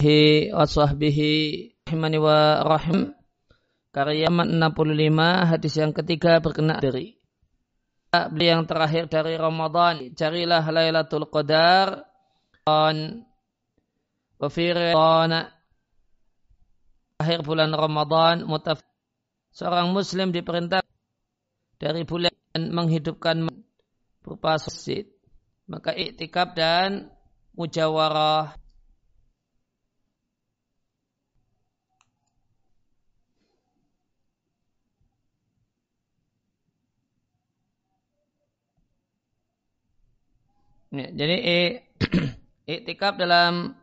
wa sahbihi rahimani wa rahim. Karya 65 hadis yang ketiga berkenaan dari beli yang terakhir dari Ramadan. Carilah Lailatul Qadar. On wafirana akhir bulan Ramadan mutaf seorang muslim diperintah dari bulan menghidupkan berupa masjid. Maka iktikaf dan mujawarah Ya, jadi iktikaf dalam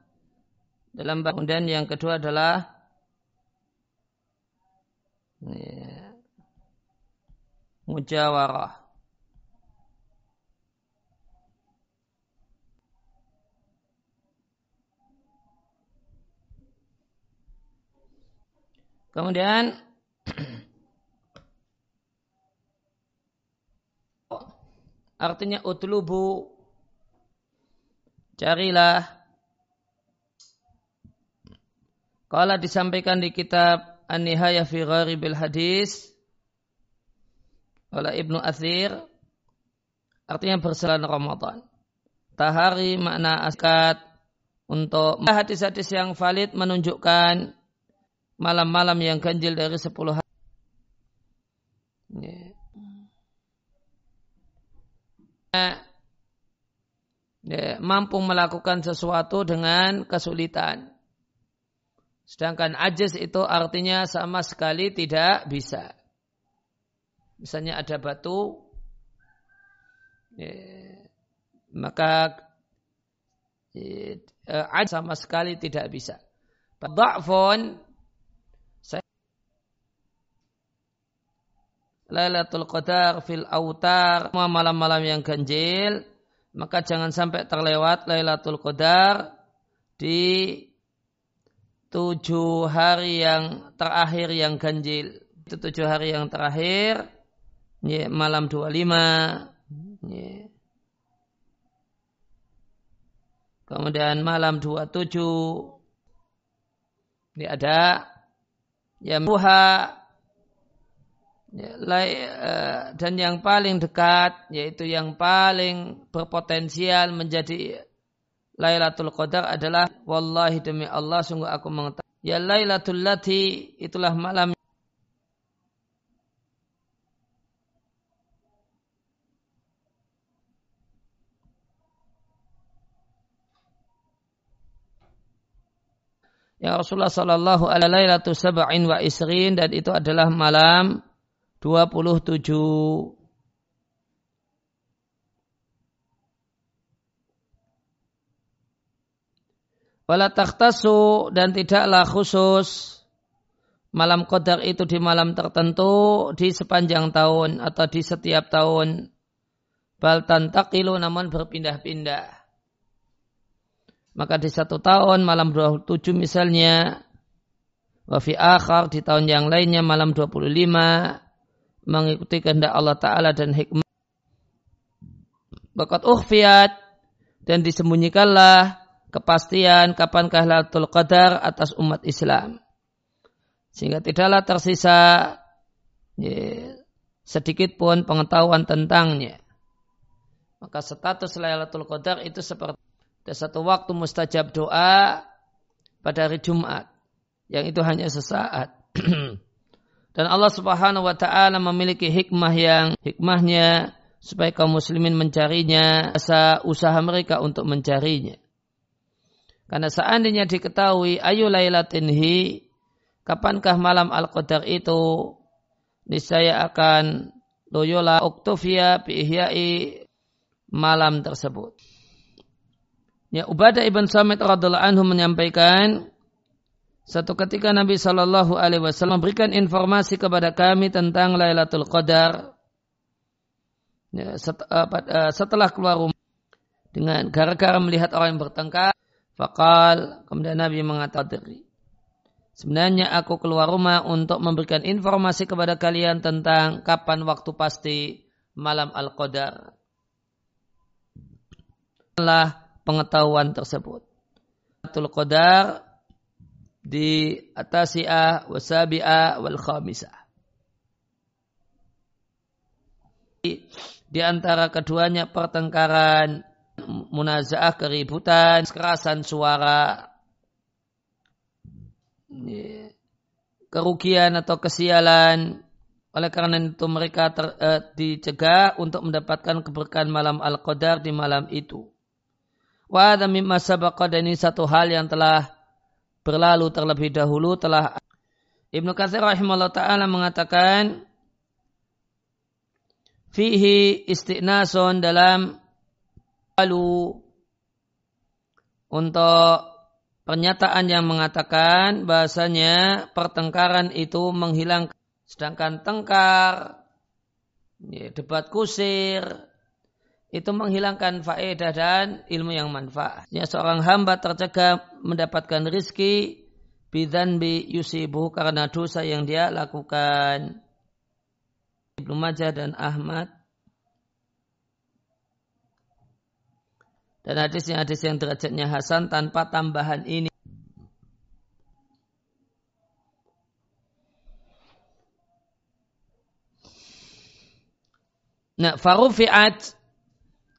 dalam kemudian yang kedua adalah ya, mujawarah. Kemudian artinya utlubu Carilah. Kalau disampaikan di kitab An-Nihayah fi Gharibil Hadis oleh Ibnu Athir artinya berselan Ramadan. Tahari makna askat untuk hadis-hadis yang valid menunjukkan malam-malam yang ganjil dari sepuluh hari. Yeah ya, mampu melakukan sesuatu dengan kesulitan. Sedangkan ajis itu artinya sama sekali tidak bisa. Misalnya ada batu, ya, maka ya, ajis sama sekali tidak bisa. Da'fun Lailatul Qadar fil autar malam-malam yang ganjil maka jangan sampai terlewat Lailatul Qadar di tujuh hari yang terakhir yang ganjil. Itu tujuh hari yang terakhir, ya, malam 25, ya. kemudian malam 27, ini ada ya Ya, eh, dan yang paling dekat yaitu yang paling berpotensial menjadi Lailatul Qadar adalah wallahi demi Allah sungguh aku mengetahui. Ya Lailatul Lati itulah malam. Ya Rasulullah sallallahu alaihi sab'in wa isrin dan itu adalah malam 27 Wala takhtasu dan tidaklah khusus malam qadar itu di malam tertentu di sepanjang tahun atau di setiap tahun. Bal tantaqilu namun berpindah-pindah. Maka di satu tahun malam 27 misalnya. Wafi akhar di tahun yang lainnya malam 25 mengikuti kehendak Allah Ta'ala dan hikmah. Bakat ukhfiyat dan disembunyikanlah kepastian kapankah Lailatul Qadar atas umat Islam. Sehingga tidaklah tersisa ya, sedikit pun pengetahuan tentangnya. Maka status Lailatul Qadar itu seperti ada satu waktu mustajab doa pada hari Jumat. Yang itu hanya sesaat. Dan Allah Subhanahu wa taala memiliki hikmah yang hikmahnya supaya kaum muslimin mencarinya, asa usaha mereka untuk mencarinya. Karena seandainya diketahui ayu lailatinhi, kapankah malam Al-Qadar itu, niscaya akan loyola oktofia biihyai malam tersebut. Ya Ubadah ibn Samit radhiallahu anhu menyampaikan satu ketika Nabi Shallallahu Alaihi Wasallam memberikan informasi kepada kami tentang Lailatul Qadar. Ya, eh, setelah keluar rumah dengan gara-gara melihat orang yang bertengkar, fakal kemudian Nabi mengatakan, sebenarnya aku keluar rumah untuk memberikan informasi kepada kalian tentang kapan waktu pasti malam Al-Qadar. Adalah pengetahuan tersebut. Lailatul Qadar di atasi'ah wasabi'ah wal khamisah. Di antara keduanya pertengkaran, munazaah keributan, kekerasan suara, kerugian atau kesialan. Oleh karena itu mereka ter, eh, dicegah untuk mendapatkan keberkahan malam Al-Qadar di malam itu. Wa mimma sabaqa dan ini satu hal yang telah berlalu terlebih dahulu telah Ibnu Katsir rahimahullah taala mengatakan fihi istiqnason dalam lalu untuk pernyataan yang mengatakan bahasanya pertengkaran itu menghilang sedangkan tengkar ya, debat kusir itu menghilangkan faedah dan ilmu yang manfaat. Ya, seorang hamba tercegah mendapatkan rizki bidan bi yusibu karena dosa yang dia lakukan. Ibnu Majah dan Ahmad Dan hadisnya hadis yang derajatnya Hasan tanpa tambahan ini. Nah, farufi'at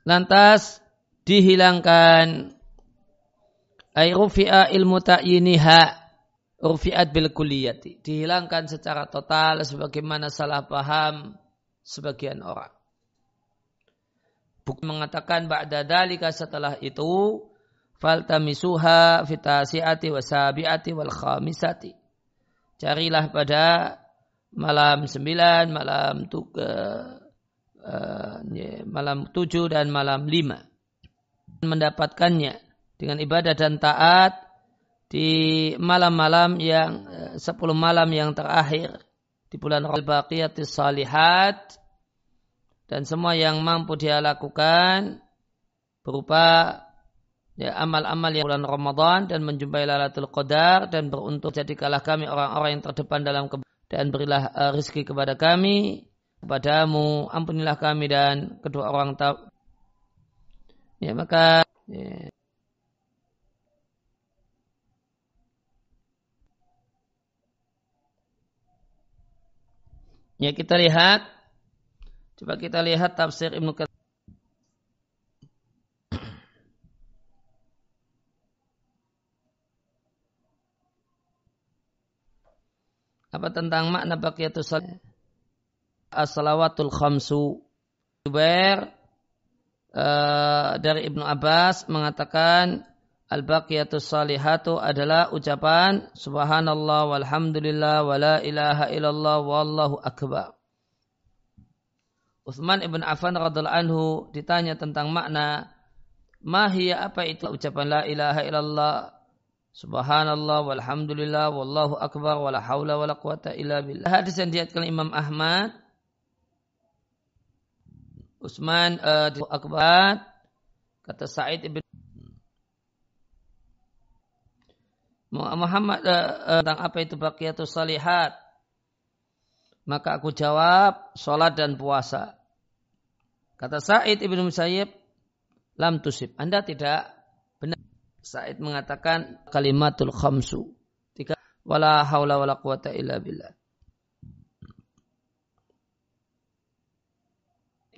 lantas dihilangkan. Ay rufi'a ilmu ta'yiniha rufi'at bil kulliyati. Dihilangkan secara total sebagaimana salah paham sebagian orang. Bukan mengatakan ba'da dalika setelah itu faltamisuha fitasiati wasabiati wal khamisati. Carilah pada malam sembilan, malam tuga, uh, ya, malam tujuh dan malam lima. Mendapatkannya dengan ibadah dan taat di malam-malam yang uh, sepuluh malam yang terakhir di bulan Al-Baqiyatis Salihat dan semua yang mampu dia lakukan berupa ya, amal-amal yang bulan Ramadan dan menjumpai Lailatul Qadar dan beruntung jadikanlah kami orang-orang yang terdepan dalam dan berilah uh, rezeki kepada kami kepadamu ampunilah kami dan kedua orang tak ya maka ya, ya kita lihat Coba kita lihat tafsir Ibnu. Apa tentang makna baqiyatus salat? As-salawatul khamsu. Jubair uh, dari Ibnu Abbas mengatakan Al-baqiyatus salihatu adalah ucapan subhanallah walhamdulillah wala ilaha illallah wallahu akbar. Utsman ibn Affan radhiallahu anhu ditanya tentang makna mahia apa itu ucapan la ilaha illallah subhanallah walhamdulillah wallahu akbar wala haula wala quwata illa billah. Hadis yang diatkan Imam Ahmad Utsman uh, akbar kata Sa'id ibn Muhammad uh, tentang apa itu baqiyatus salihat maka aku jawab sholat dan puasa Kata Said ibn Musayyib, lam tusib. Anda tidak benar. Said mengatakan kalimatul khamsu. Tiga, wala haula wala quwata illa billah.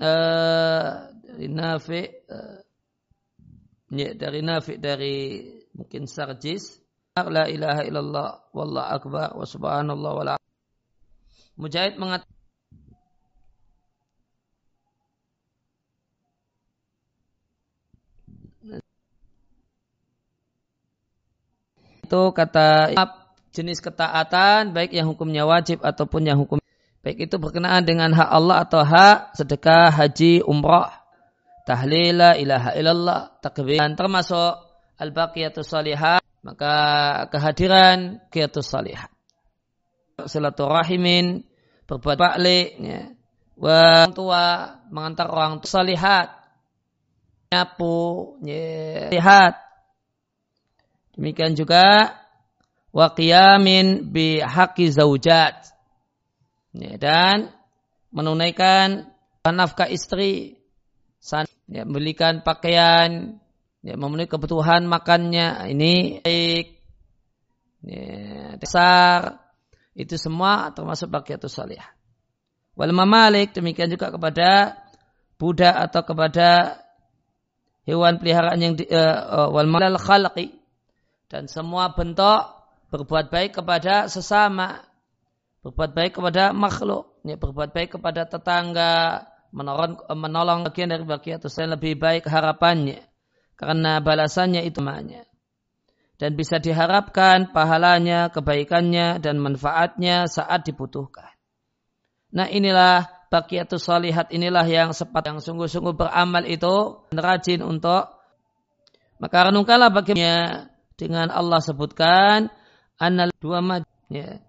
Uh, dari Nafi uh, ya, dari Nafi dari mungkin Sarjis. La ilaha illallah wallahu akbar wa subhanallah wala Mujahid mengatakan itu kata jenis ketaatan baik yang hukumnya wajib ataupun yang hukum baik itu berkenaan dengan hak Allah atau hak sedekah, haji, umrah, tahlil, ilaha illallah, takbir dan termasuk al-baqiyatus salihah maka kehadiran qiyatus salihah silaturrahimin berbuat balik ya. orang tua mengantar orang tua salihat nyapu ya. lihat Demikian juga wa qiyamin bi haqqi zaujat. Ya, dan menunaikan nafkah istri, ya, membelikan pakaian, ya, memenuhi kebutuhan makannya, ini baik. ya, dasar itu semua termasuk bagiatus salih. Wal mamalik demikian juga kepada budak atau kepada hewan peliharaan yang di, uh, wal dan semua bentuk berbuat baik kepada sesama berbuat baik kepada makhluk. Ya, berbuat baik kepada tetangga. Menolong menolong bagian dari bagian itu saya lebih baik harapannya. Karena balasannya itu maknya dan bisa diharapkan pahalanya, kebaikannya, dan manfaatnya saat dibutuhkan. Nah inilah bakiyatus salihat inilah yang sepat yang sungguh-sungguh beramal itu rajin untuk maka renungkanlah bagaimana dengan Allah sebutkan anal dua ya,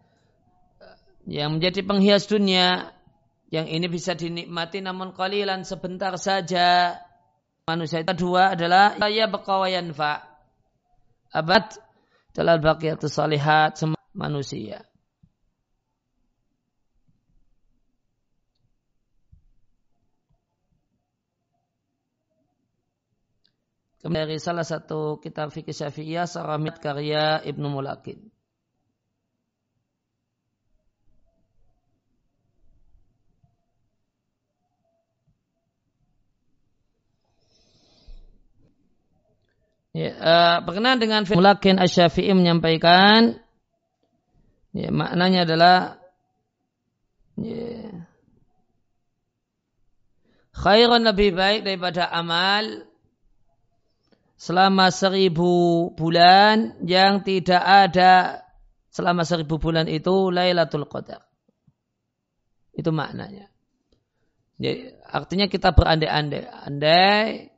yang menjadi penghias dunia yang ini bisa dinikmati namun kalilan sebentar saja manusia itu dua adalah saya bekawayan fa abad dalam baqiyatus salihat manusia. Kemudian dari salah satu kitab fikih syafi'iyah Saramit karya Ibnu Mulakin. Ya, uh, berkenaan dengan Mulakin Asy-Syafi'i menyampaikan ya, maknanya adalah ya, khairun lebih baik daripada amal selama seribu bulan yang tidak ada selama seribu bulan itu Lailatul Qadar. Itu maknanya. Jadi, artinya kita berandai-andai. Andai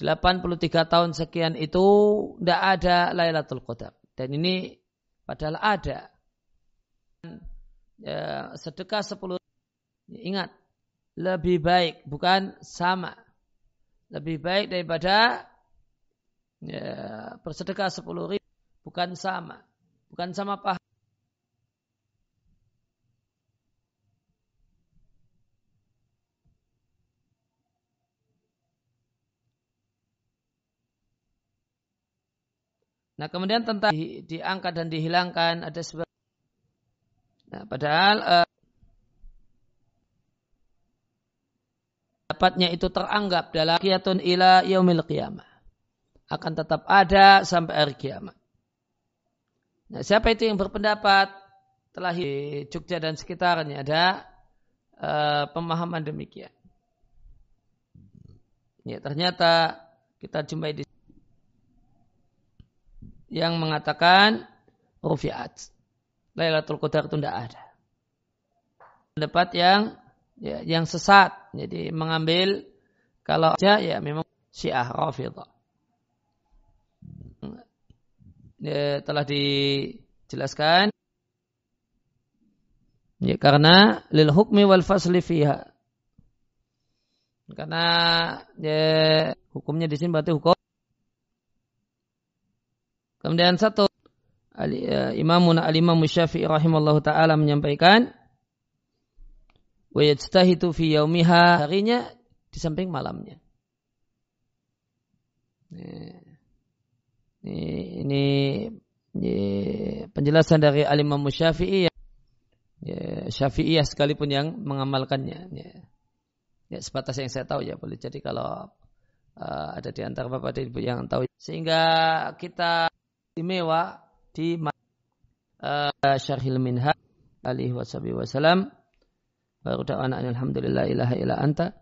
83 tahun sekian itu tidak ada Lailatul Qadar. Dan ini padahal ada. Ya, sedekah 10 ingat lebih baik bukan sama. Lebih baik daripada ya, bersedekah 10 ribu bukan sama. Bukan sama pahala. Nah kemudian tentang di, diangkat dan dihilangkan ada sebab. Nah, padahal uh, dapatnya itu teranggap dalam kiatun ila yaumil qiyamah. Akan tetap ada sampai hari kiamat. Nah, siapa itu yang berpendapat telah di Jogja dan sekitarnya ada uh, pemahaman demikian. Ya, ternyata kita jumpai di yang mengatakan rufiat. Lailatul Qadar itu tidak ada. Pendapat yang ya, yang sesat. Jadi mengambil kalau aja ya memang Syiah Rafidah. Ya, telah dijelaskan ya karena lil hukmi wal fasli fiha. Karena ya, hukumnya di sini berarti hukum Kemudian satu uh, Imamuna al-Imam Syafi'i rahimallahu taala menyampaikan wa yajtahidu fi yaumiha harinya di samping malamnya. Ini, ini, ini penjelasan dari al-Imam Syafi'i ya, Syafi'iyah sekalipun yang mengamalkannya. Ya. ya sebatas yang saya tahu ya boleh jadi kalau uh, ada di antara bapak dan ibu yang tahu sehingga kita istimewa di uh, Syarhil Minha alaihi wasallam baru da'wana alhamdulillah ilaha illa anta